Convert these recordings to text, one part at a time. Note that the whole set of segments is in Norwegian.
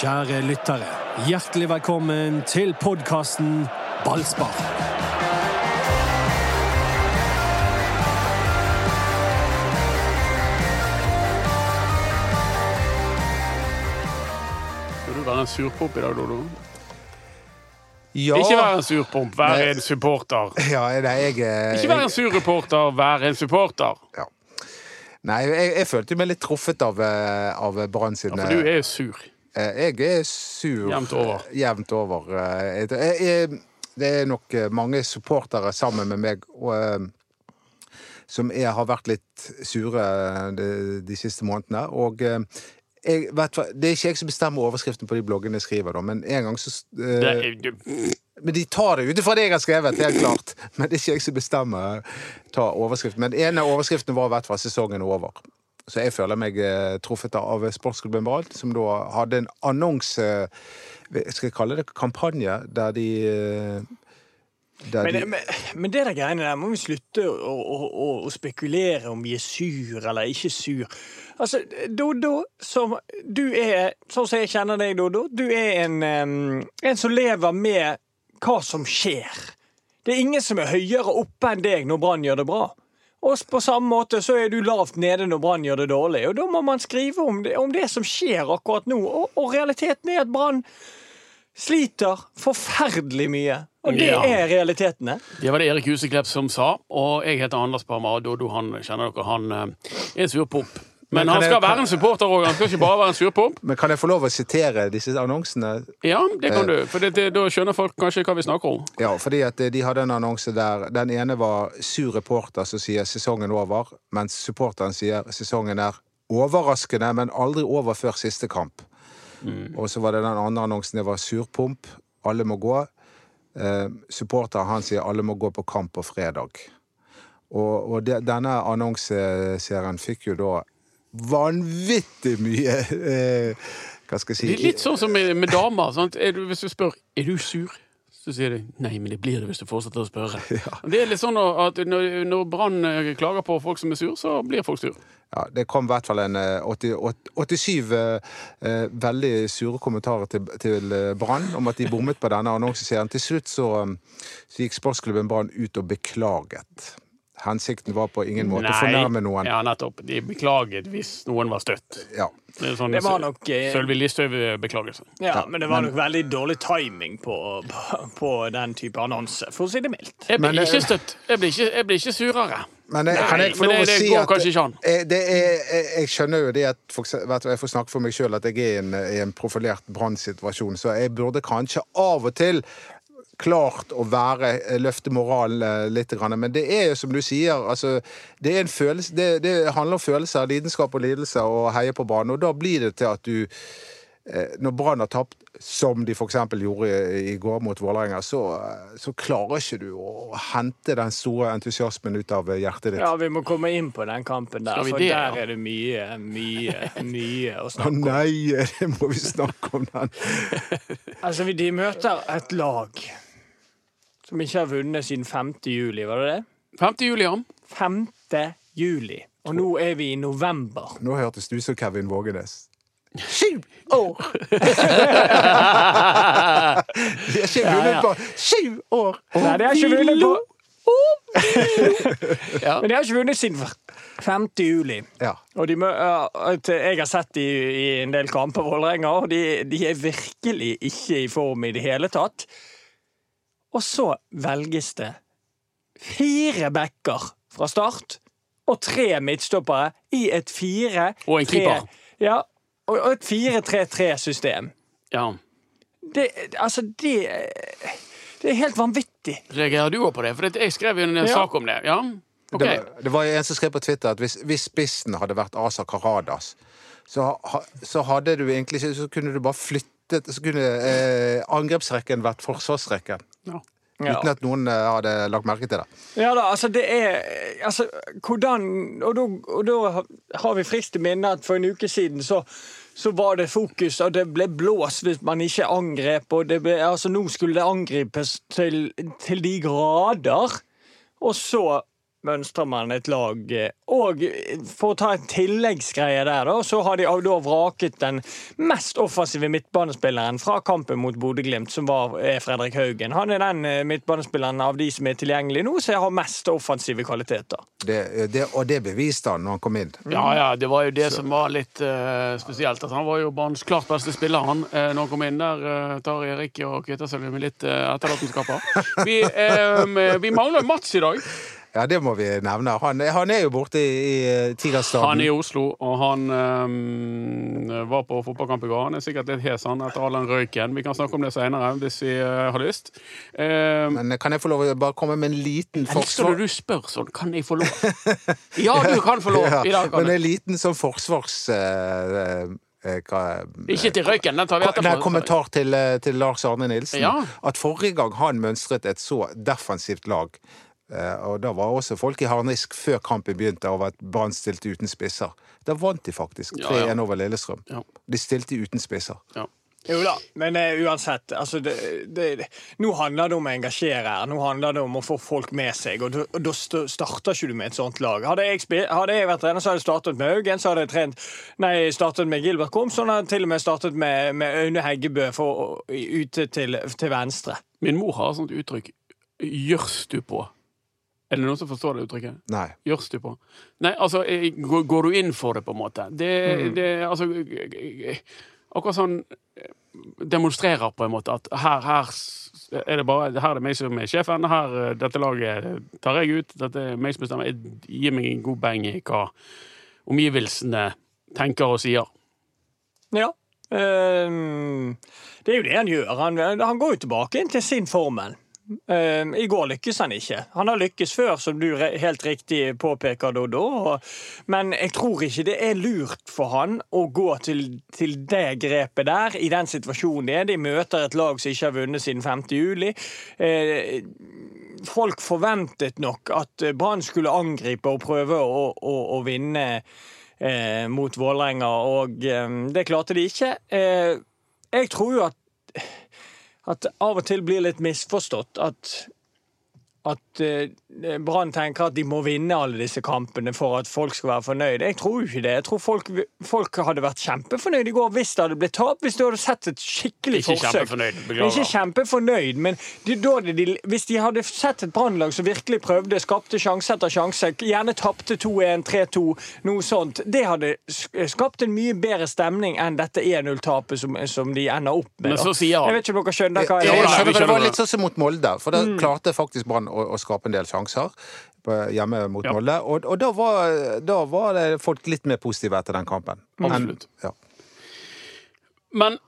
Kjære lyttere, hjertelig velkommen til podkasten Ballspar. Skal du være en surpomp i dag, Dodo? Ja, Ikke være en surpomp, være Nei. en supporter. ja nei, jeg, jeg, Ikke være en sur reporter, være en supporter. ja. Nei, jeg, jeg følte meg litt truffet av, eh, av Brann sine Ja, for du er jo sur. Eh, Jeg er sur Jevnt over. Jevnt over. eh, Jeg, jeg, jeg, det er nok eh, mange supportere sammen med meg og, som jeg har vært litt sure de, de siste månedene. Og jeg vet, det er ikke jeg som bestemmer overskriften på de bloggene jeg skriver, da, men en gang så er, Men de tar det ut ifra det jeg har skrevet, helt klart. Men det er ikke jeg som bestemmer ta overskriften. Men en av overskriftene var i hvert fall 'sesongen er over'. Så jeg føler meg eh, truffet av Sportsklubben Ball, som da hadde en annonse Skal jeg kalle det kampanje, der de eh, Men, de, men, men det der greiene der må vi slutte å, å, å, å spekulere om vi er sur eller ikke sur. Altså, Dodo, som du er Sånn som jeg kjenner deg, Dodo, du er en, en som lever med hva som skjer. Det er ingen som er høyere oppe enn deg når Brann gjør det bra. Og på samme måte så er du lavt nede når Brann gjør det dårlig. Og da må man skrive om det, om det som skjer akkurat nå. Og, og realiteten er at Brann sliter forferdelig mye. Og det Ja. er realitetene. det var det Erik Huseklepp som sa, og jeg heter Anders Parmar, Dodo han kjenner dere, han eh, er en surpomp. Men Men han skal jeg- være en supporter òg, han skal ikke bare være en surpomp. men kan jeg få lov å sitere disse annonsene? Ja, det kan Eh. du, for det, det, da skjønner folk kanskje hva vi snakker om. Ja, fordi at eh, de hadde en annonse der Den ene var sur reporter som sier 'sesongen over', mens supporteren sier 'sesongen er overraskende, men aldri over før siste kamp'. Og så var det den andre annonsen, det var 'surpomp', alle må gå. Eh, supporteren han sier 'alle må gå på kamp på fredag'. Og, og de, denne annonseserien fikk jo da vanvittig mye eh, Hva skal jeg si Det er litt sånn som med, med damer. Er du, hvis du spør er du sur, så sier de nei, men det blir det hvis du fortsetter å spørre. Det er litt sånn at når, når Brann eh, klager på folk som er sur, så blir folk sur. Ja, Det kom i hvert fall en eh, 80, 87 eh, eh, veldig sure kommentarer til, til eh, Brann om at de bommet på denne annonseserien. Til slutt så, eh, så gikk sportsklubben Brann ut og beklaget. Hensikten var på ingen måte å fornærme noen. Ja, nettopp. De beklaget hvis noen var støtt. Ja. Det, er sånn, Det var nok, eh, Sølvi Listhaug-beklagelse. Ja, Ja, men det var men- nok veldig dårlig timing på, på, på den type annonse, for å si det mildt. Jeg blir Men, ikke eh, støtt. Jeg blir ikke, jeg blir ikke surere. Men eh, kan jeg få lov å det- det si går at eh, er, jeg, jeg skjønner jo det at for, vet du, Jeg får snakke for meg sjøl at jeg er i en, i en profilert brannsituasjon, så jeg burde kanskje av og til klart å være, løfte moralen eh, litt, men det er jo som du sier, altså, det, er en følelse, det, det handler om følelser, lidenskap og lidelse og heie på banen, og da blir det til at du eh, når Brann har tapt, som de f.eks. gjorde i, går mot Vålerenga, så, eh, så klarer ikke du å hente den store entusiasmen ut av hjertet ditt. Ja, vi må komme inn på den kampen der, for det, der ja? er det mye, mye, mye å Å snakke om. nei, det må vi snakke om den. Altså, de møter et lag som ikke har vunnet siden 5. juli, var det det? 5. juli, ja. 5. juli. Og nå er vi i november. Nå hørtes du som Kevin Vågenes. Sju år! De har ikke vunnet på sju år! Nei, de har ikke vunnet på Ja. Men de har ikke vunnet siden 5. juli. Ja. Og de, jeg har sett de i en del kamper, Vålerenga, og de, de er virkelig ikke i form i det hele tatt. Og så velges det fire backer fra start og tre midtstoppere i et fire Og en keeper. Ja, og et 4-3-3-system. ja. Det, altså, det Det er helt vanvittig. Reagerer du også på det? For jeg skrev jo en Ja. sak om det. Ja, Okay. Det, var- det var en som skrev på Twitter at hvis, hvis spissen hadde vært Asa Karadas, så, ha, så hadde du egentlig ikke Så kunne du bare flyttet Så kunne eh, angrepsrekken vært forsvarsrekken. Ja. Ja. Uten at noen eh, hadde lagt merke til det. Ja da, altså det er Altså, hvordan Og da, og da har vi friskt i minne at for en uke siden så, så var det fokus, og det ble blåst hvis man ikke angrep, og det ble, altså nå skulle det angripes til, til de grader. Og så mønstrer man et lag. eh, Og for å ta en tilleggsgreie der, da, så har de da vraket den mest offensive midtbanespilleren fra kampen mot Bodø-Glimt, som var eh, Fredrik Haugen. Han er den eh, midtbanespilleren av de som er tilgjengelige nå, som har mest offensive kvaliteter. Det, det, og det beviste han når han kom inn. Ja, ja, det var jo det som var litt uh, spesielt. Altså, han var jo banens klart beste spiller, han, uh, når han kom inn der. Uh, tar Erik og kvitter seg med litt uh, etterlatenskaper. Vi, eh, vi mangler Mats i dag. Ja, det må vi nevne. Han, han er jo borte i, i Tigerstaden. Han er i Oslo, og han eh, var på fotballkamp i går. Han er sikkert litt hes han etter all den røyken. Vi kan snakke om det senere hvis vi eh, har lyst. Eh, Men kan jeg få lov å bare komme med en liten forsvar? Elsker du du spør sånn? Kan jeg få lov? Ja, du kan få lov. I dag kan men en liten sånn forsvars... eh, eh, hva- Ikke til røyken, den tar vi Nei, etterpå. kommentar til, eh, til Lars Arne Nilsen. Ja. At forrige gang han mønstret et så defensivt lag eh, og da var også folk i harnisk før kampen begynte over at Brann stilte uten spisser. Da vant de faktisk Ja, ja. 3-1 over Lillestrøm. Ja. De stilte uten spisser. Ja. Jo da, men uh, uansett. Altså, det, det, det, nå handler det om å engasjere her. Nå handler det om å få folk med seg. Og da- og da starter ikke du med et sånt lag. Hadde jeg, hadde jeg vært trener, så hadde jeg startet med Haugen. Så hadde jeg trent, nei, startet med Gilbert Komsson. Og til og med startet med, med Aune Heggebø for, ute til, til venstre. Min mor har et sånt uttrykk. Gjørs du på? Er det noen som forstår det uttrykket? Nei. Gjørs du på? Nei, altså, eh, går, går du inn for det, på en måte? Det, Mm. det altså Akkurat sånn eh, demonstrerer på en måte at her, her er det bare Her er det meg som er sjefen. Her, eh, dette laget tar jeg ut. Dette er meg som bestemmer. Jeg gir meg en god beng i hva omgivelsene tenker og sier. Ja. Um, det er jo det han gjør. Han, han går jo tilbake inn til sin formel. Ehm, I går lykkes han ikke. Han har lykkes før, som du helt riktig påpeker, Doddo. Men jeg tror ikke det er lurt for han å gå til, til det grepet der, i den situasjonen det er. De møter et lag som ikke har vunnet siden 5. juli. Eh, folk forventet nok at Brann skulle angripe og prøve å, å, å vinne eh, mot Vålerenga, og eh, det klarte de ikke. Jeg tror jo at at det av og til blir litt misforstått at at eh, Brann tenker at de må vinne alle disse kampene for at folk skal være fornøyde. Jeg tror jo ikke det. Jeg tror folk, folk hadde vært kjempefornøyde i går hvis det hadde blitt tap. Hvis du hadde sett et skikkelig Ikke forsøk. kjempefornøyd. Ikke kjempefornøyd, men de, de, hvis de hadde sett et Brannlag som virkelig prøvde, skapte sjanse etter sjanse, gjerne tapte 2-1, 3-2, noe sånt, det hadde skapt en mye bedre stemning enn dette 1-0-tapet som, som de ender opp med. Men så sier han- Jeg vet ikke om dere skjønner hva Jeg, skjønner, det var litt sånn som mot Molde, for da klarte faktisk Brann å, og skape en del sjanser hjemme mot Ja. Molde. Og, og da, var, da var det folk litt mer positive etter den kampen. Absolutt. Enn- ja. Men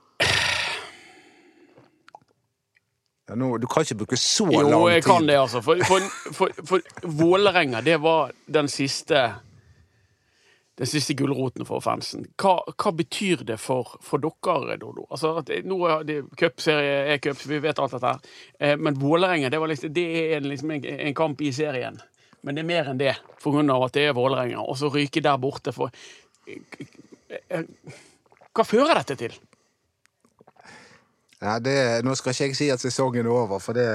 Ja, nå, du kan ikke bruke så jo, lang jeg kan det, altså. For, for, for, for Vålerenga, det var den siste den siste gulroten for fansen. Hva, hva betyr det for, for dere, Dodo? Altså, det, nå er det cupserie, E-cup, vi vet alt dette her. Eh, men Vålerenga, det, liksom, det er liksom en, en kamp i serien. Men det er mer enn det, for grunn av at det er Vålerenga. Og så ryke der borte for eh, Hva fører dette til? Ja, det, nå skal ikke jeg si at sesongen er over, for det,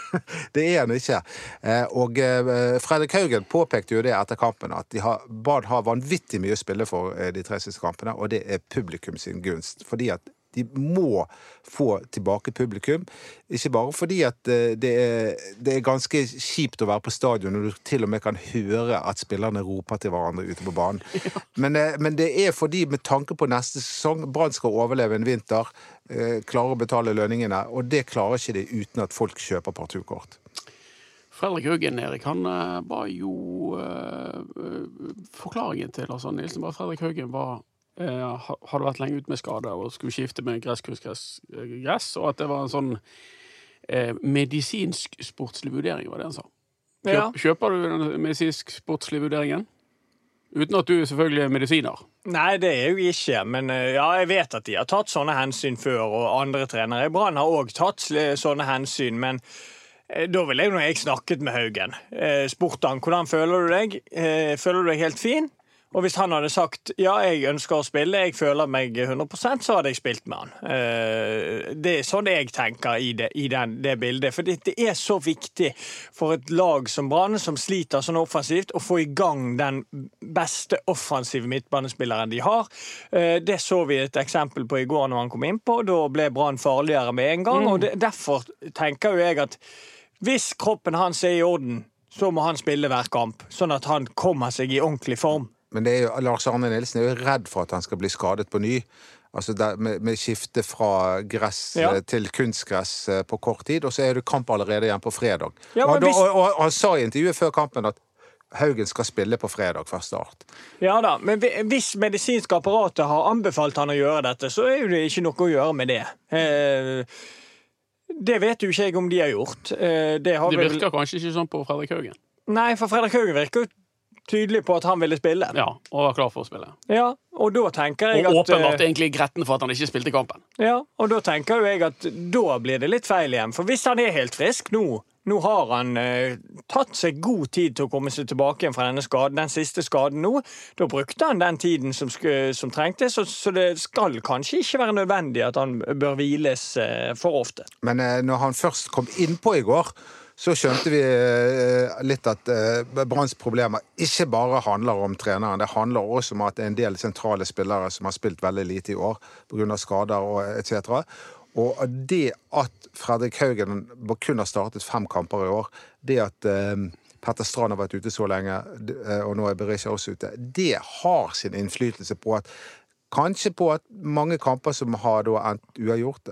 det er den ikke. Eh, Og eh, Fredrik Haugen påpekte jo det etter kampen, at har, Bad har vanvittig mye å spille for eh, de tre siste kampene, og det er publikum sin gunst. Fordi at de må få tilbake publikum. Ikke bare fordi at eh, det er, det er ganske kjipt å være på stadion når du til og med kan høre at spillerne roper til hverandre ute på banen. Men, eh, men det er fordi, med tanke på neste sesong, Brann skal overleve en vinter, klarer å betale lønningene, og det klarer ikke de uten at folk kjøper partukort. Fredrik Haugen, Erik, han eh, var jo eh, eh, Forklaringen til Lars Arne Nilsen var at Fredrik Haugen var eh, hadde vært lenge ute med skade og skulle skifte med gresskunstgress, eh, og at det var en sånn eh, medisinsk sportslig vurdering, var det han sa. Kjøp, Ja. Kjøper du den medisinsk sportslige vurderingen? Uten at du selvfølgelig er medisiner. Nei, det er jo ikke, men eh, ja, jeg vet at de har tatt sånne hensyn før, og andre trenere i Brann har òg tatt sånne hensyn, men eh, da ville jeg, når jeg snakket med Haugen, eh, spurte han hvordan føler du deg. Eh, føler du deg helt fin? Og hvis han hadde sagt ja, jeg ønsker å spille, jeg føler meg 100% så hadde jeg spilt med han. Eh, Det er sånn jeg tenker i det, i den, det bildet. For det, er så viktig for et lag som Brann, som sliter sånn offensivt, å få i gang den beste offensive midtbanespilleren de har. Eh, Det så vi et eksempel på i går når han kom innpå. Da ble Brann farligere med en gang. og det, Derfor tenker jo jeg at hvis kroppen hans er i orden, så må han spille hver kamp, sånn at han kommer seg i ordentlig form. Men det er jo, Lars Arne Nilsen er jo redd for at han skal bli skadet på ny. Altså der, med, med skifte fra gress Ja. eh, til kunstgress eh, på kort tid, og så er det kamp allerede igjen på fredag. Ja, og, men hvis- og, og han sa i intervjuet før kampen at Haugen skal spille på fredag fra start. Ja da, men hvis medisinske apparatet har anbefalt han å gjøre dette, så er jo det ikke noe å gjøre med det. Eh, det vet jo ikke jeg om de har gjort. Eh, det har Det vel- virker kanskje ikke sånn på Fredrik Haugen. Nei, for Fredrik Haugen virker jo tydelig på at han ville spille. Ja, og var klar for å spille. Ja, og da tenker jeg Og at Og åpenbart egentlig gretten for at han ikke spilte kampen. Ja, og da tenker jo jeg at da blir det litt feil igjen. For hvis han er helt frisk nå, nå har han eh, tatt seg god tid til å komme seg tilbake igjen fra denne skaden, den siste skaden nå. Da brukte han den tiden som, som trengtes, så, så det skal kanskje ikke være nødvendig at han bør hviles eh, for ofte. Men eh, når han først kom innpå i går, så skjønte vi eh, litt at eh, Branns problemer ikke bare handler om treneren. Det handler også om at det er en del sentrale spillere som har spilt veldig lite i år pga. skader og etc. Og det at Fredrik Haugen kun har startet fem kamper i år, det at eh, Petter Strand har vært ute så lenge, og nå er Berisha også ute, det har sin innflytelse på at Kanskje på at mange kamper som har endt uavgjort,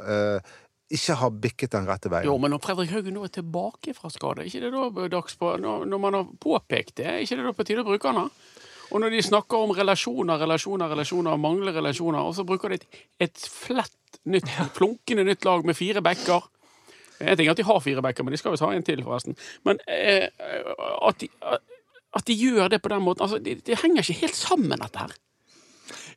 ikke har bikket den rette veien. Jo, men når Fredrik Haugen nå er tilbake fra skade, ikke det da dags på Når, når man har påpekt det, er ikke det da på tide å bruke han da? Og når de snakker om relasjoner, relasjoner, relasjoner, mangler relasjoner, og så bruker de et, et flett nytt, flunkende nytt lag med fire backer. En ting er at de har fire backer, men de skal visst ha en til, forresten. Men eh, at, de, at de gjør det på den måten altså, det, det henger ikke helt sammen, dette her.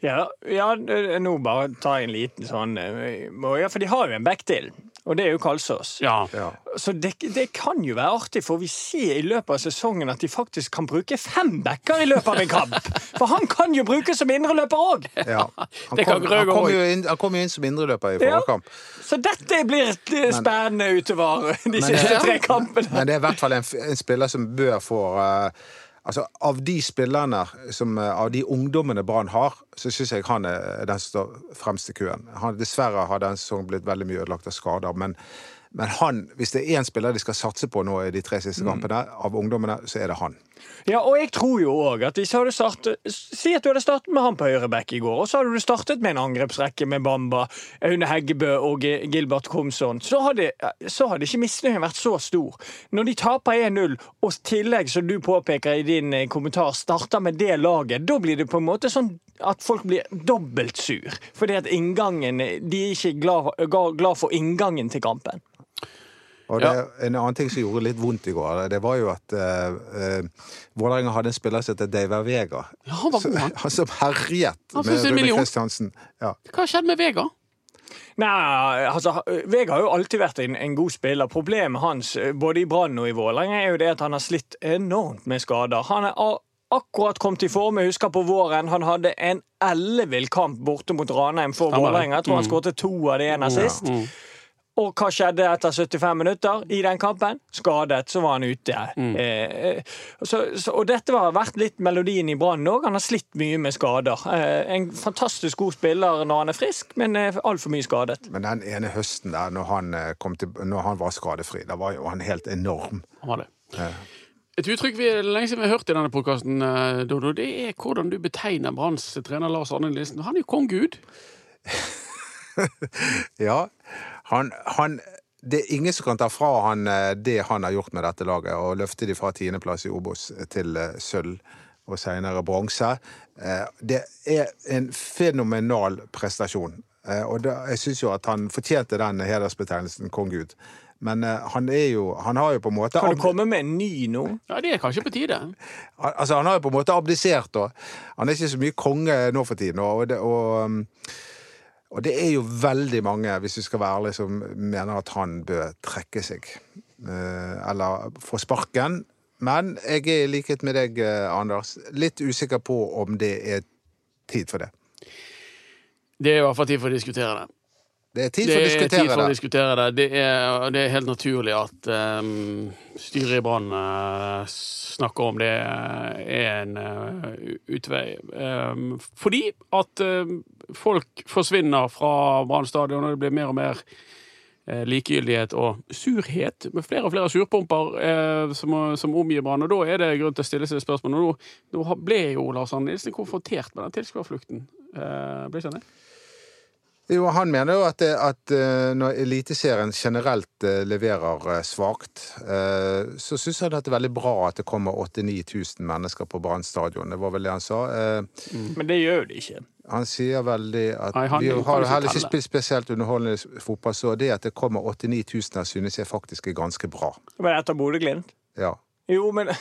Ja, ja, eh, nå bare ta en liten sånn eh, Ja, for de har jo en back til, og det er jo Kalsås. Ja. Ja. Så det, det kan jo være artig, for vi ser i løpet av sesongen at de faktisk kan bruke fem backer i løpet av en kamp. For han kan jo brukes som indreløper òg! Ja. Han, kom, han, kom også. inn, han kom jo inn som indreløper i Ja. forrige kamp. Så dette blir eh, spennende utover de siste tre kampene. Men det er i hvert fall en, en spiller som bør få uh, Altså, Av de spillerne, som, uh, av de ungdommene Brann har, så syns jeg han er den som står fremst i køen. Han, dessverre har denne sesongen blitt veldig mye ødelagt av skader, men, men han, hvis det er én spiller de skal satse på nå i de tre Mm. siste kampene, av ungdommene, så er det han. Ja, og jeg tror jo òg at hvis hadde startet Si at du hadde startet med han på høyreback i går, og så hadde du startet med en angrepsrekke med Bamba, Aune Heggebø og Gilbert Komsson. så hadde, så hadde ikke misnøyen vært så stor. Når de taper 1-0, og tillegg, som du påpeker i din eh, kommentar, starter med det laget, da blir det på en måte sånn at folk blir dobbelt sur. Fordi at inngangen De er ikke glad, glad for inngangen til kampen. Og det, En annen ting som gjorde litt vondt i går, det var jo at uh, uh, Vålerenga hadde en spiller som heter David Vega. Ja, han var god, han. Han som herjet med Rune. Kristiansen. Ja. Hva har skjedd med Vega? Nei, altså, Vega har jo alltid vært en, en god spiller. Problemet hans eh, både i Brann og i Vålerenga er jo det at han har slitt enormt med skader. Han er akkurat kommet i form. Jeg husker på våren han hadde en ellevill kamp borte mot Ranheim for. Vålerenga. Jeg tror han skåret to av det ene sist. Og hva skjedde etter 75 minutter i den kampen? Skadet, så var han ute. Mm. eh, så, så, og dette har vært litt melodien i Brann òg. Han har slitt mye med skader. Eh, en fantastisk god spiller når han er frisk, men eh, altfor mye skadet. Men den ene høsten der, når han, eh, kom til, når han var skadefri, da var jo han helt enorm. Han var det. Et uttrykk vi lenge siden vi har hørt i denne podkasten, Dodo, det er hvordan du betegner Branns trener Lars Arne Nilsen. Han er jo kong Gud. Ja, han, han Det er ingen som kan ta fra han eh, det han har gjort med dette laget, og løfte de fra tiendeplass i Obos til eh, sølv og senere bronse. Eh, Det er en fenomenal prestasjon. Eh, Og jeg syns jo at han fortjente den hedersbetegnelsen kong Gud. Men eh, han er jo Han har jo på en måte Kan du komme med en ny nå? Ja, det er kanskje på tide. Altså, han har jo på en måte abdisert, da. Han er ikke så mye konge nå for tiden. Og det, og, um, og det er jo veldig mange, hvis du skal være ærlig, som mener at han bør trekke seg. Eh, Eller få sparken. Men jeg er i likhet med deg, eh, Anders, litt usikker på om det er tid for det. Det er i hvert fall tid for å diskutere det. Det er tid for å er tid diskutere for å det. diskutere det. Det er, det er helt naturlig at um, styret i Brann uh, snakker om det er en uh, utvei. Um, fordi at uh, folk forsvinner fra Brann stadion, og det blir mer og mer eh, likegyldighet og surhet. Med flere og flere surpumper eh, som, som omgir Brann. Og da er det grunn til å stille seg spørsmål. Nå, nå ble jo Lars Arne Nilsen konfrontert med den tilskuerflukten. Eh, ble ikke han det? Jo, han mener jo at, det, at eh, når Eliteserien generelt eh, leverer eh, svakt, eh, så syns han at det er veldig bra at det kommer 8000-9000 mennesker på Brann stadion. Det var vel det han sa. Eh, Men det gjør det ikke. Han sier veldig at Nei, vi har heller ikke spilt spesielt underholdende fotball, så det at det kommer 8000-9000 her, synes jeg faktisk er ganske bra. Men etter Bodø-Glimt? Ja. Jo, men,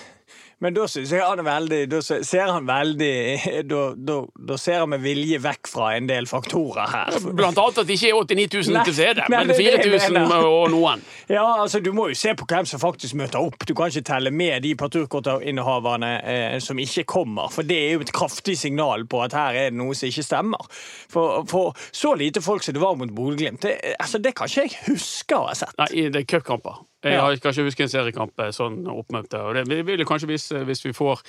men da syns jeg han er veldig Da ser han veldig Da, da, da ser han med vilje vekk fra en del faktorer her. Blant annet at det ikke er 89 000 Nei, til stede, men det er det jeg 4000 og noen. Ja, altså Du må jo se på hvem som faktisk møter opp. Du kan ikke telle med de parturkortinnehaverne eh, som ikke kommer. For det er jo et kraftig signal på at her er det noe som ikke stemmer. For, for så lite folk som det var mot Bodø-Glimt, det, altså, det kan ikke jeg huske å ha sett. Nei, det er cupkamper. Jeg har- kan ikke huske en seriekamp eh, sånn oppmøte. Og det ville kanskje vise hvis vi får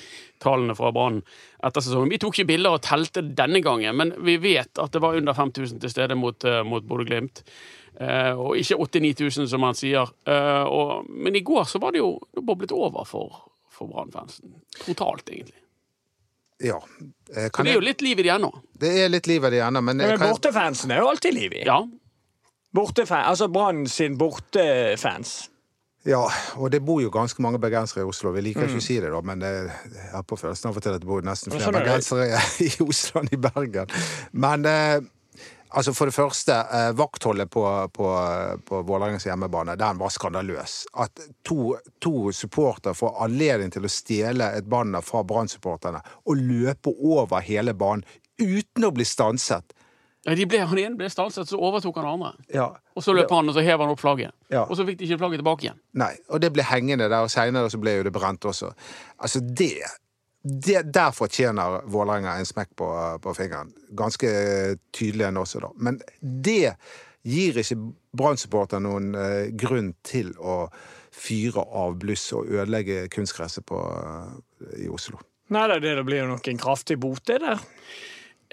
tallene fra Brann etter sesongen. Vi tok ikke bilder og telte denne gangen, men vi vet at det var under 5000 til stede mot, eh, mot Bodø-Glimt. Eh, og ikke 89 000, som han sier. Eh, og, men i går så var det jo det boblet over for, for Brann-fansen. Totalt, egentlig. ja. Eh, Så Kan det er jo litt liv i det ennå. det er litt liv i det ennå, men, Men bortefansen er jo alltid liv i. Ja. Bortefan, altså Brann sin bortefans. Ja, og det bor jo ganske mange bergensere i Oslo. Vi liker Mm. ikke å si det, da, men eh, jeg har på følelsen av at det bor nesten flere bergensere i Oslo enn i Bergen. Men eh, altså for det første, eh, vaktholdet på, på, på Vålerengens hjemmebane, den var skandaløs. At to, to supportere får anledning til å stjele et banner fra Brann-supporterne og løpe over hele banen uten å bli stanset. Ja, De ble, han ene ble stanset, så overtok han andre. Ja, Og så løp han, og så hev han opp flagget. Ja. Og så fikk de ikke flagget tilbake igjen. Nei, og det ble hengende der, og seinere så ble jo det brent også. Altså, det, det Der fortjener Vålerenga en smekk på, på fingeren. Ganske tydelig enn også, da. Men det gir ikke Brann-supporterne noen eh, grunn til å fyre av bluss og ødelegge kunstgresset på, eh, i Oslo. Nei det, det blir jo nok en kraftig bot, det der.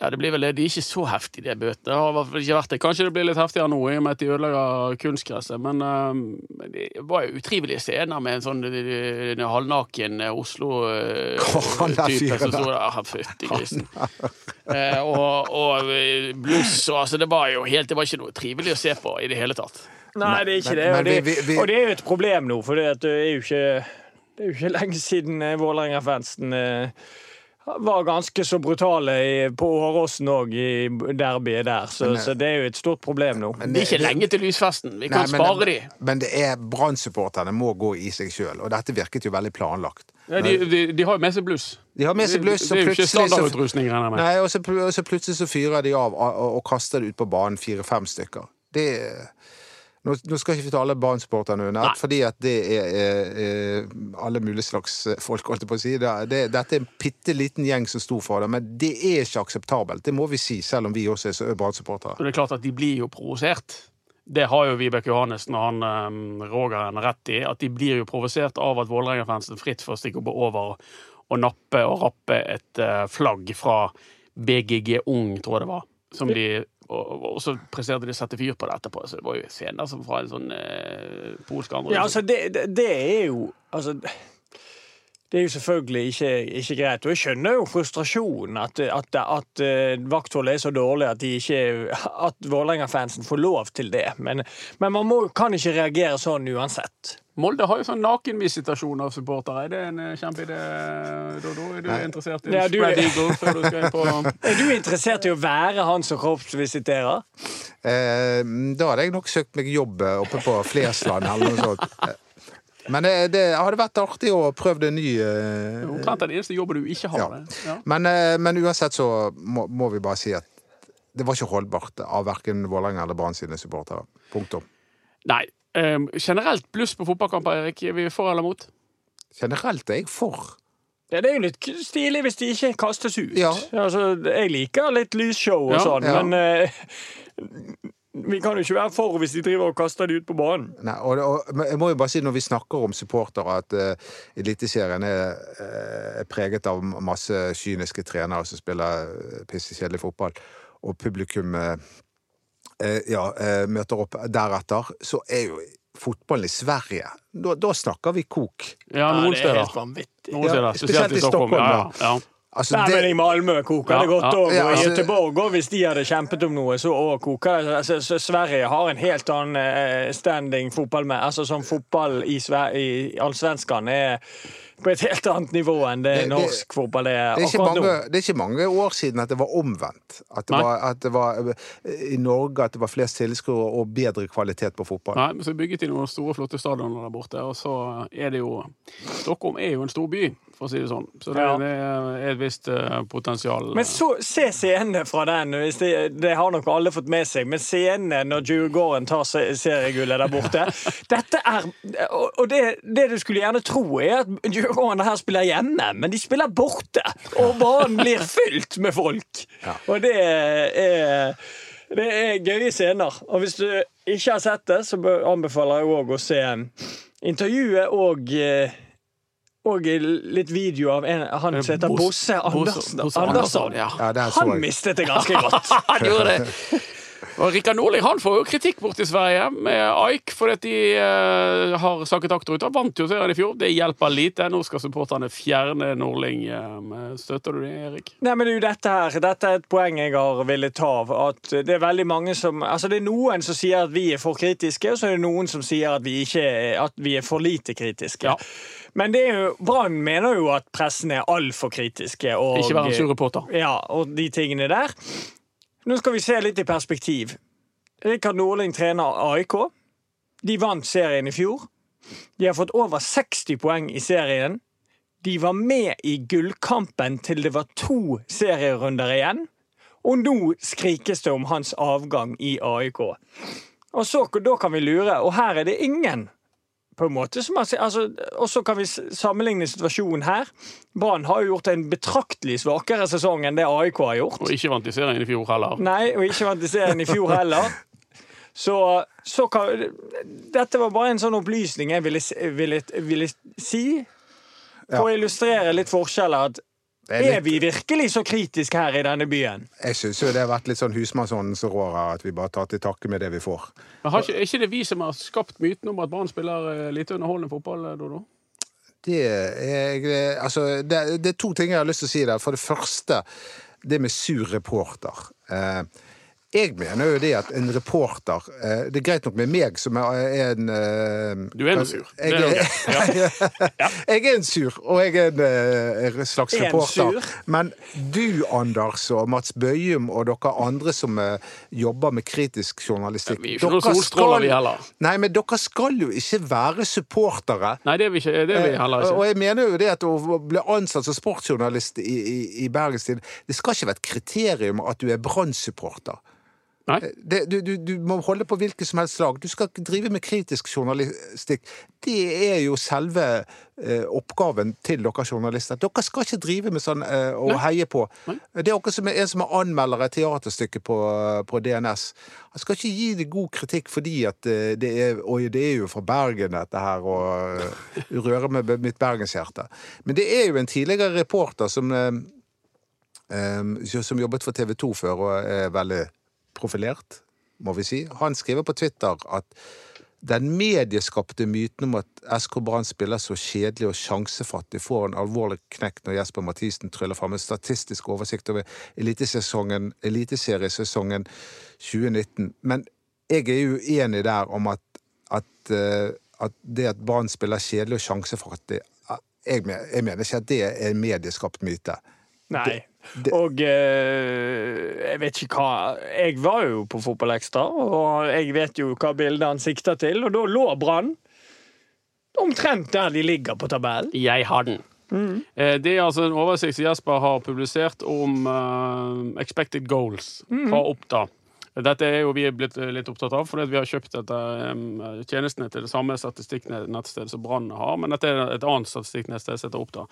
Ja, det blir vel det. De er ikke så heftige, de bøtene. Det har i hvert fall ikke vært det. Kanskje det blir litt heftigere nå, i og med at de ødelegger kunstgresset. Men uh, det var jo utrivelige scener med en sånn eh, en halvnaken eh, Oslo-type som sto der. Fytti grisen. uh, og, og bluss og altså, Det var jo helt Det var ikke noe trivelig å se på i det hele tatt. Nei, det er ikke Men- det. Og det, vi- vi- vi- og det er jo et problem nå, for det er jo ikke det er jo ikke lenge siden Vålerenga-fansen eh, var ganske så brutale på Åråsen òg, i derbyet der. Så, Men, eh, så det er jo et stort problem nå. Men Det er ikke lenge til lysfesten. Vi kan Nei, men- spare de. Men det er Brann-supporterne må gå i seg sjøl, og dette virket jo veldig planlagt. Ja, de, de, de har jo med seg bluss. De har med seg bluss, Det, det er jo og ikke plutselig så- standardutrustning, regner jeg med. Nei, og så, og så plutselig så fyrer de av og, og kaster det ut på banen fire-fem stykker. Det nå, nå skal ikke vi ta alle Brann-supporterne under, fordi at det er, er, er alle mulige slags folk, holdt jeg på å si. Det, det, dette er en bitte liten gjeng som sto for det, men det er ikke akseptabelt. Det må vi si, selv om vi også er så- Brann-supportere. Og det er klart at de blir jo provosert. Det har jo Vibeke Johannessen og han um, Rogeren rett i. At de blir jo provosert av at Vålerenga-fansen fritt får stikke opp over og nappe og rappe et uh, flagg fra BGG Ung, tror jeg det var. Som de, og, og så presterte de å sette fyr på det etterpå. Så det var jo scener som fra en sånn eh, polsk andre. Ja, altså, det, det, det er jo Altså det er jo selvfølgelig ikke, ikke greit. Og jeg skjønner jo frustrasjonen. At, at, at eh, vaktholdet er så dårlig at, at Vålerenga-fansen får lov til det. Men, men man må, kan ikke reagere sånn uansett. Molde har jo sånn nakenvisitasjon av supportere. Er det en eh, kjempeidé, Dodo? Er du interessert i Ja, du- spread eagle før du skal inn på Er du interessert i å være han som kroppsvisiterer? Eh, da hadde jeg nok søkt meg jobb oppe på Flesland eller noe sånt. Eh, Men det, det hadde vært artig å prøve det nye. eh, Omtrent den eneste jobben du ikke har. Ja. det. Ja. Men, eh, men uansett så må, må vi bare si at det var ikke holdbart av verken Vålerenga eller Brann sine supportere. Punktum. Nei. Um, generelt bluss på fotballkamper, Erik. Er vi for eller mot? Generelt er jeg for. Ja, Det er jo litt stilig hvis de ikke kastes ut. Ja. Altså, jeg liker litt lysshow og Ja, sånn, ja. men eh, vi kan jo ikke være for hvis de driver og kaster de ut på banen. Nei, og, og, men jeg må jo bare si Når vi snakker om supportere, at uh, Eliteserien er eh, preget av masse kyniske trenere som spiller uh, pissekjedelig fotball, og publikum uh, eh, ja, eh, møter opp deretter, så er jo fotballen i Sverige Da, da snakker vi kok. Ja, noen det er helt vanvittig. Noen Ja, steder. Spesielt i Stockholm. Ja, ja. Altså, Nei, men I det, Malmö koker det Ja, godt ja. òg, Ja, og i altså- Göteborg òg, hvis de hadde kjempet om noe, så òg koker det. Altså, så Sverige har en helt annen eh, standing fotball med Altså som fotball i, Sver i Allsvenskan er på et helt annet nivå enn det, Det- det- norsk fotball er det, er akkurat mange, nå. det er ikke mange år siden at det var omvendt. At det var, at det var eh, i Norge at det var flest tilskuere og bedre kvalitet på fotball. Nei, men så bygget de noen store, flotte stadioner der borte, og så er det jo Stockholm er jo en stor by, for å si det sånn. Så det, Ja. det er et visst eh, potensial. Men så, se scenene fra den. Hvis det, det har nok alle fått med seg. Men scenene når Djurgården tar se- seriegullet der borte Dette er Og, og det, det du skulle gjerne tro, er at Djurgården her spiller hjemme, men de spiller borte. Og banen blir fylt med folk. Og det er det er gøye scener. Og hvis du ikke har sett det, så anbefaler jeg òg å se intervjuet og eh, og litt video av en, han som heter Bosse- Andersen. Andersson. Andersson, ja. Ja, Han mistet det ganske godt. Han gjorde det! Og Rikard Nordli han får jo kritikk borte i Sverige med Aik fordi at de eh, har sakket akterut. Han vant jo serien i fjor. Det hjelper lite. Nå skal supporterne fjerne Nordling. eh, Støtter du det, Erik? Nei, men det er jo dette her. Dette er et poeng jeg har villet ta. av, At det er veldig mange som Altså, det er noen som sier at vi er for kritiske, og så er det noen som sier at vi ikke at vi er for lite kritiske. Ja. Men det er jo Brann mener jo at pressen er altfor kritiske. Og, Ikke være en sur reporter. Ja, og de tingene der. Nå skal vi se litt i perspektiv. Rikard Nordling trener AIK. De vant serien i fjor. De har fått over 60 poeng i serien. De var med i gullkampen til det var to serierunder igjen. Og nå skrikes det om hans avgang i AIK. Og så, da kan vi lure, og her er det ingen på en måte som altså, Og så kan vi sammenligne situasjonen her. Brann har jo gjort en betraktelig svakere sesong enn det AIK har gjort. Og ikke vant i serien i fjor heller. Nei, og ikke vant i serien i fjor heller. Så, så kan, Dette var bare en sånn opplysning jeg ville, ville, ville si. For å illustrere litt forskjeller. At Er er vi virkelig så kritiske her i denne byen? Jeg syns jo det har vært litt sånn husmannsåndens rår her, at vi bare tar til takke med det vi får. Men har ikke, er ikke det vi som har skapt myten om at Brann spiller litt lite underholdende fotball, eh, Dodo? Det er, altså, det, det er to ting jeg har lyst til å si der. For det første, det med sur reporter. Eh, jeg mener jo det at en reporter eh, Det er greit nok med meg som er en eh, Du er en sur. Jeg, er jeg er en sur, og jeg er en eh, slags En reporter. sur? Men du, Anders, og Mats Bøyum og dere andre som jobber med kritisk journalistikk Vi er ikke noen solstråler, vi heller. Nei, men dere skal jo ikke være supportere. Nei, det er vi, ikke, det er vi heller ikke. Og jeg mener jo det at å bli ansatt som sportsjournalist i, i, i Bergenstiden, det skal ikke være et kriterium at du er Brann-supporter. Nei. Det, du, du, du må holde på hvilket som helst lag. Du skal ikke drive med kritisk journalistikk. Det er jo selve eh, oppgaven til dere journalister. Dere skal ikke drive med sånn eh, og heie på. Det er dere som en som er anmelder et teaterstykke på, på DNS. Han skal ikke gi det god kritikk fordi at eh, det er Oi, det er jo fra Bergen, dette her, og eh, rører med mitt bergenshjerte. Men det er jo en tidligere reporter som eh, eh, som jobbet for TV 2 før og er veldig profilert, må vi si. Han skriver på Twitter at den medieskapte myten om at SK Brann spiller så kjedelig og sjansefattig, får en alvorlig knekk når Jesper Mathisen tryller fram en statistisk oversikt over elitesesongen- eliteseriesesongen 2019. Men jeg er jo uenig der om at, at, eh, at det at Brann spiller kjedelig og sjansefattig jeg, jeg mener ikke at det er en medieskapt myte. Nei. det- Og eh, jeg vet ikke hva Jeg var jo på Fotballekstra, og jeg vet jo hva bildet han sikter til, og da lå Brann omtrent der de ligger på tabellen. Jeg har den. Eh, Det er altså en oversikt som Jesper har publisert om eh, expected goals fra Oppda. Dette er jo vi blitt litt opptatt av, fordi vi har kjøpt dette, um, tjenestene til det samme statistikknettstedet som Brann har, men dette er et annet statistikknettsted som heter Oppda.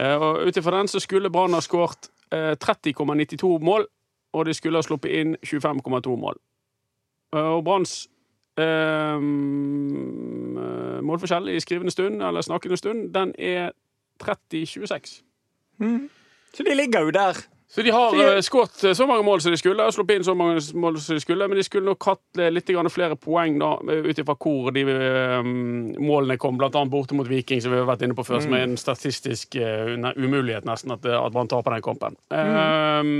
Eh, og Ut ifra den så skulle Brann ha skåret eh, 30,92 mål, og de skulle ha sluppet inn 25,2 mål. Eh, og Branns eh, målforskjell i skrivende stund, eller snakkende stund, den er 30-26. Så de ligger jo der. Så de har uh, skåret så mange mål som de skulle, og sluppet inn så mange mål som de skulle, men de skulle nok hatt eh, litt flere poeng da, ut ifra hvor de eh, målene kom, annet borte mot Viking, som vi har vært inne på før, som er en statistisk uh, umulighet nesten at, at man taper den kampen. Eh,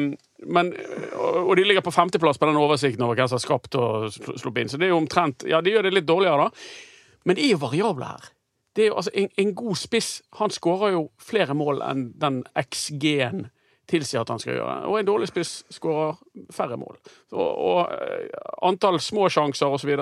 men, og, og de ligger på femteplass på den oversikten over hvem som har skapt og sl- sluppet inn, så det er jo omtrent Ja, de gjør det litt dårligere, da. Men det er jo variable her. Det er jo, altså, en, en god spiss han skårer jo flere mål enn den XG-en tilsier at han skal gjøre. Og en dårlig spiss skårer færre mål. Og, og eh, antall små sjanser osv.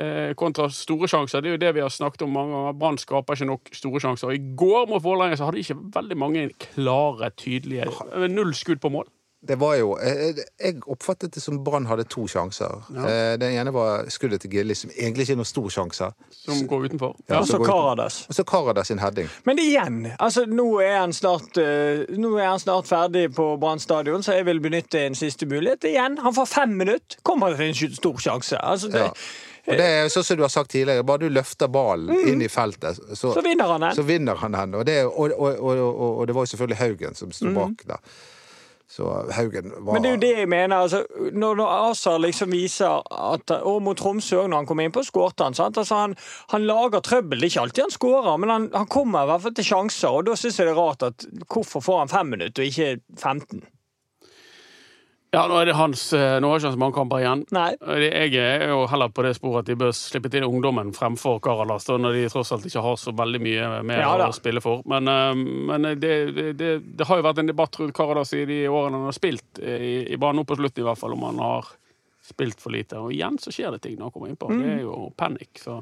Eh, kontra store sjanser, det er jo det vi har snakket om mange ganger. Brann skaper ikke nok store sjanser. I går mot Vålerenga hadde de ikke veldig mange klare, tydelige Null skudd på mål. Det var jo eh, Jeg oppfattet det som Brann hadde to sjanser. Ja. Den ene var skuddet til Gilli, som egentlig ikke er noen stor sjanse. Som går utenfor. Ja, Og så Karadas. Og så Karadas sin heading. Men igjen, altså nå er han snart eh, Nå er han snart ferdig på Brann stadion, så jeg vil benytte en siste mulighet. Igjen, han får fem minutter, kommer til en stor sjanse. Altså, det, Ja. Og det er sånn som du har sagt tidligere, bare du løfter ballen inn i feltet, så, Så vinner han den. Så vinner han den. Og det, og, og, og, og, og det var jo selvfølgelig Haugen som sto bak der. Så Haugen var Men det er jo det jeg mener. Altså, når, når liksom viser at Og mot Tromsø når han kom inn på, skårte han. Sant? Altså, han, han lager trøbbel. Det er ikke alltid han skårer, men han, han kommer i hvert fall til sjanser. Og da syns jeg det er rart at hvorfor får han fem minutter og ikke 15? Ja, nå er det hans eh, Nå har ikke hans mannkamper igjen. Nei. Jeg er jo heller på det sporet at de bør slippe til ungdommen fremfor Karadas, når de tross alt ikke har så veldig mye mer Ja å spille for. Men, eh, men det, det, det, har jo vært en debatt rundt Karadas i de årene han har spilt, eh, i, i banen nå på slutten i hvert fall, om han har spilt for lite. Og igjen så skjer det ting når han kommer innpå. Mm. Det er jo panikk. Så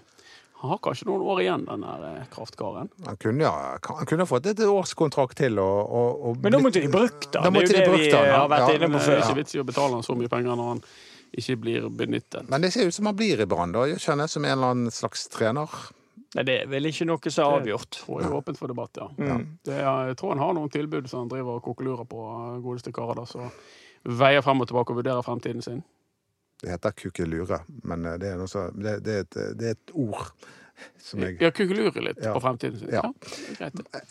han har kanskje noen år igjen, den der eh, kraftkaren. Han kunne, ja, han kunne fått et årskontrakt til og, og, og Men da måtte de brukt Da Det er de jo det brukt vi ja. har vært Ja, inne på før. Det er ikke vits i å betale han så mye penger når han ikke blir benyttet. Men det ser ut som han blir i Brann, da. Jeg kjenner som en eller annen slags trener. Nei, det er vel ikke noe som er avgjort. Det er åpent for debatt, ja. Mm. Det er, jeg tror han har noen tilbud som han driver og kokelurer på, godeste karer. Så veier frem og tilbake og vurderer fremtiden sin. Det heter kukelure, men eh, det er, så, det, det, er et, det er et ord som jeg Ja, kukelurer litt Ja. på fremtiden sin. Ja. Ja, greit. det.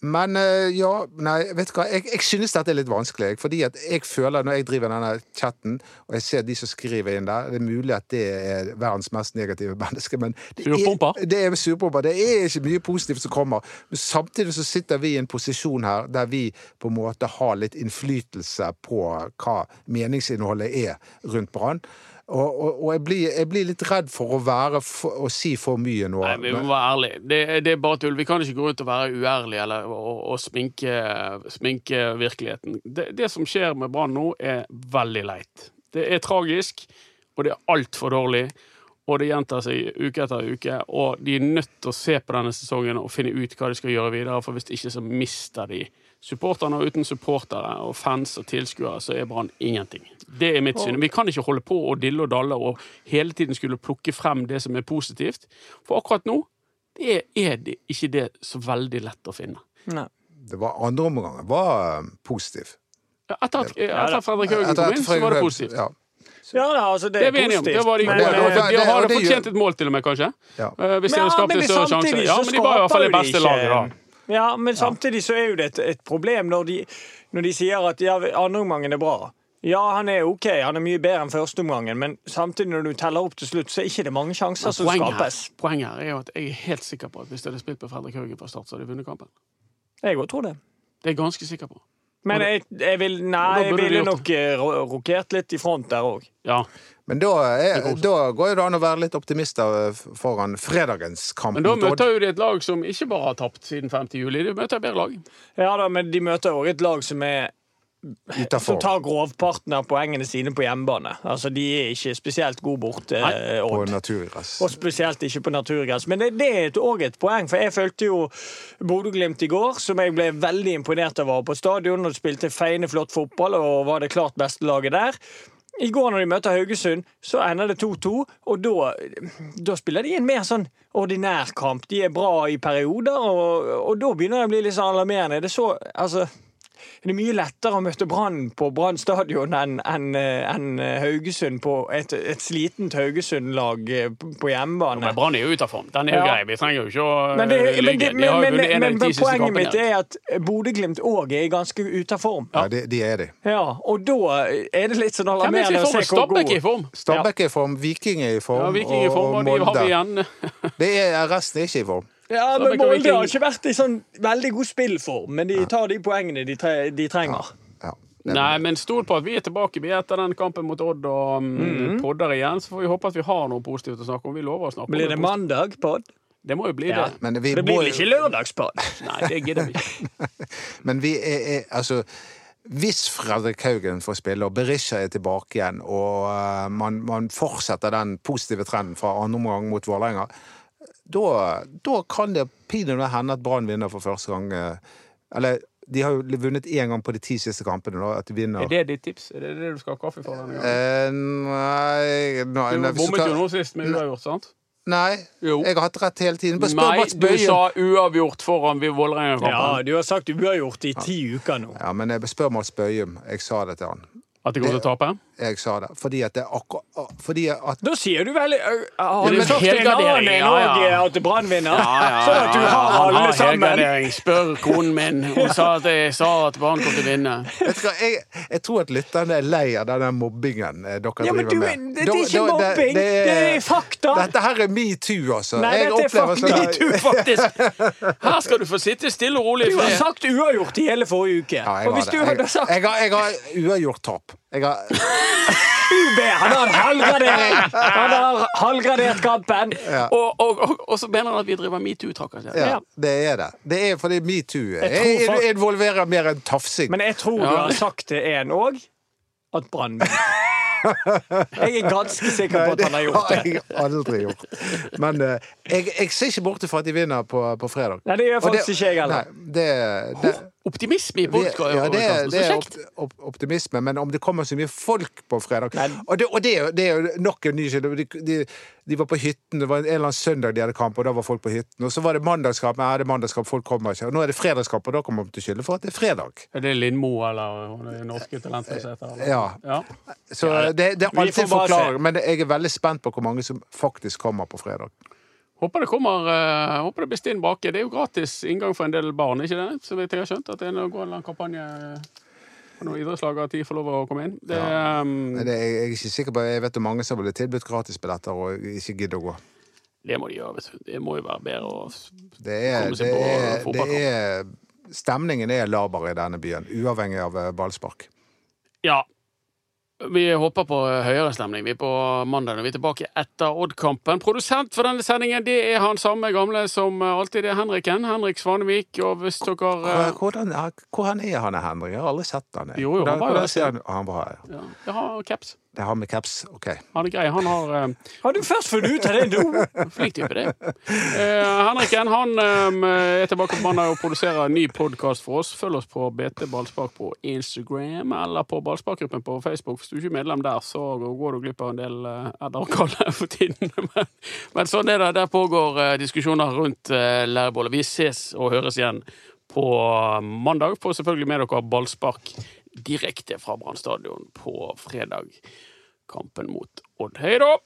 Men eh, ja, nei, vet du hva. Jeg, jeg synes dette er litt vanskelig. Fordi at jeg føler når jeg driver denne chatten, og jeg ser de som skriver inn der Det er mulig at det er verdens mest negative menneske, men det er, det er surpumper. Det er ikke mye positivt som kommer. Men samtidig så sitter vi i en posisjon her der vi på en måte har litt innflytelse på hva meningsinnholdet er rundt Brann. Og, og, og jeg, blir, jeg blir litt redd for å, være for, å si for mye nå. Nei, vi må være ærlige. Det, det er bare tull. Vi kan ikke gå rundt og være uærlige eller og, og sminke, sminke virkeligheten. Det, det som skjer med Brann nå, er veldig leit. Det er tragisk, og det er altfor dårlig. Og det gjentar seg uke etter uke, og de er nødt til å se på denne sesongen og finne ut hva de skal gjøre videre, for hvis ikke så mister de supporterne. Og uten supportere og fans og tilskuere så er Brann ingenting. Det er mitt syn. Vi kan ikke holde på å dille og dalle og hele tiden skulle plukke frem det som er positivt, for akkurat nå det er det ikke det så veldig lett å finne. Nei. Det var andre omgangen var eh, positiv. Etter at, etter Fredrik Haugen kom inn, så var det positivt. Ja. Ja, da, altså, det Det er vi enige om. Det var de men, gode. De, har det- hadde det fortjent et mål, til og med, kanskje. Ja. Eh, Hvis de hadde skapt en større sjanse. Ja, men de var i hvert fall det beste laget, da. Ja, men samtidig så er jo det et, et problem når de, når de sier at ja, andreomgangen er bra. Ja, han er OK, han er mye bedre enn førsteomgangen, men samtidig når du teller opp til slutt, så er ikke det mange sjanser som Poenget her, skapes. poenget her er jo at jeg er helt sikker på at hvis de hadde spilt på Fredrik Haugen fra start, så hadde de vunnet kampen. Jeg òg tror det. Det er jeg ganske sikker på. Men jeg, jeg vil Nei, jeg ville nok eh, rokert litt i front der òg. Ja. Men da, er, da går jo det an å være litt optimister eh, foran fredagens kamp Men da møter jo de et lag som ikke bare har tapt siden 5. juli. De møter et bedre lag. Ja da, men de møter òg et lag som er Utenfor. tar grovparten av poengene sine på hjemmebane. Altså, De er ikke spesielt gode borte, eh, På naturgress. Og spesielt ikke på naturgress. Men det, det er òg et poeng, for jeg følte jo Bodø-Glimt i går, som jeg ble veldig imponert av var på stadion og spilte feiende flott fotball og var det klart beste laget der. I går når de møter Haugesund, så ender det 2-2, og da, da spiller de en mer sånn ordinær kamp. De er bra i perioder, og, og da begynner det å bli litt sånn alarmerende. Det så, altså det er mye lettere å møte Brann på Brann stadion enn en, en Haugesund på et, et slitent Haugesund-lag eh, på hjemmebane. Men Brann er jo ute av form. Den er jo Ja. grei. Vi trenger jo ikke å Men, det, øh, men, De men, har jo men, vunnet en av men, de ti siste poenget mitt er at Bodø-Glimt òg er ganske ute av form. Ja, de, de er det. Ja, og da er det litt sånn er alarmerende å se hvor Stabæk er i form. Stabæk er i form, Viking er i form, Ja, Viking er i form, og de har vi igjen. Det er, resten er ikke i form. Ja, men Molde har ikke vært i sånn veldig god spillform, men de tar de poengene de, tre, de trenger. Ja. Nei, men stol på at vi er tilbake vi er etter den kampen mot Odd og mm, podder igjen. Så får vi håpe at vi har noe positivt å snakke om. Vi lover å snakke om Blir det mandag, pod? Det må jo bli Ja. det. Men vi, Det blir vel ikke lørdagspod? Nei, det gidder vi ikke. men vi er, er altså hvis Fredrik Haugen får spille, og Berisha er tilbake igjen, og eh, man, man fortsetter den positive trenden fra andre omgang mot Vålerenga, da, da kan det pinadø hende at Brann vinner for første gang. eh, Eller de har jo vunnet én gang på de ti siste kampene. Da, at de vinner. Er det ditt tips? Er det det du skal ha kaffe for denne gangen? Eh, nei, nei, Du bommet jo nå sist med uavgjort, sant? nei, Jo. jeg har hatt rett hele tiden. Bare spør Mats Mats du sa uavgjort foran Ja, Vålerenga-kampen. du har sagt uavgjort i ti uker nå. Ja, men jeg spør Mats Bøyum. Jeg sa det til han. At de kommer til å tape? Jeg sa det. Fordi at det er akkurat Fordi at Da sier du vel ø, Har Ja, du men sagt en annen ja, ja. òg at Brann vinner? Sånn at du har Han alle har sammen? helgardering. Spør konen min. Hun sa at jeg sa at Brann kom til å vinne. Jeg, jeg tror at lytterne er lei av den mobbingen eh, dere Ja, driver du, med. det, det er ikke mobbing, det er fakta. Dette her er metoo, altså. Nei, Jeg dette er sånn- metoo, faktisk! Her skal du få sitte stille og rolig Du har sagt uavgjort i hele forrige uke. Ja, jeg Og har hvis det. du hadde sagt jeg, har, jeg har uavgjort tap. Jeg har, UB, han har halvgradering! Han har halvgradert kampen. Og, og, og, og så mener han at vi driver metoo-trakassering. ja, Ja. det er det. Det er fordi metoo fakt- involverer mer enn tafsing. Men jeg tror du har sagt til en òg at Brann. Jeg er ganske sikker på at han har gjort det det. har jeg aldri gjort. Men uh, jeg, jeg ser ikke bort fra at de vinner på, på fredag. Nei, det gjør faktisk det, ikke jeg heller. Nei, det, det, Optimisme i podkasten. Ja, det, er- det er opp, opp, optimisme, men om det kommer så mye folk på fredag. Og, det, og det, er det er jo nok en ny skyld, De, de, de var på hytten, det var en eller annen søndag de hadde kamp, og da var folk på hytten. Og så var det mandagskamp, men ja, det er mandagskamp, folk kommer ikke. Og nå er det fredagskamp, og da kommer de til å skylde for at det er fredag. Er det Lindmo eller det norske talentet som heter? Ja. ja. Så det, det er alltid en forklaring, men jeg er veldig spent på hvor mange som faktisk kommer på fredag. Håper det kommer uh, Håper det blir stinn baki. Det er jo gratis inngang for en del barn, ikke det? Så vidt jeg har skjønt. At det er noe, går en kampanje noen idrettslag at de får lov å komme inn. Det, um, det er, jeg er ikke sikker på, jeg vet om mange som ble tilbudt gratisbilletter og ikke gidder å gå. det må de gjøre. vet. Det må jo være bedre å er, Komme seg det på det fotballkamp. Stemningen er laber i denne byen, uavhengig av eh, ballspark. Ja. Vi håper på høyere stemning vi er på mandag når vi er tilbake etter Odd-kampen. Produsent for denne sendingen det er han samme gamle som alltid det er Henriken. Henrik Svanevik. Og hvis dere Hvor Hvordan, hvordan er han Henrik? Jeg har aldri sett han. Jo, jo, han var jo der han, han var her. ja, Jeg har caps. Det har med caps. OK. Han er grei. Han har eh, Har du først funnet ut av det nå? Flink type, det. Eh, Henriken han eh, er tilbake på mandag og produserer en ny podkast for oss. Følg oss på BT Ballspark på Instagram eller på Ballsparkgruppen på Facebook. Hvis du ikke er medlem der, så går du glipp av en del uh, kalle for tiden. Men, men sånn er det. Der pågår eh, diskusjoner rundt uh, lærebollet. Vi ses og høres igjen på mandag. Får selvfølgelig med dere ballspark direkte fra Brann stadion på fredag. Kampen mot Odd. Hei da!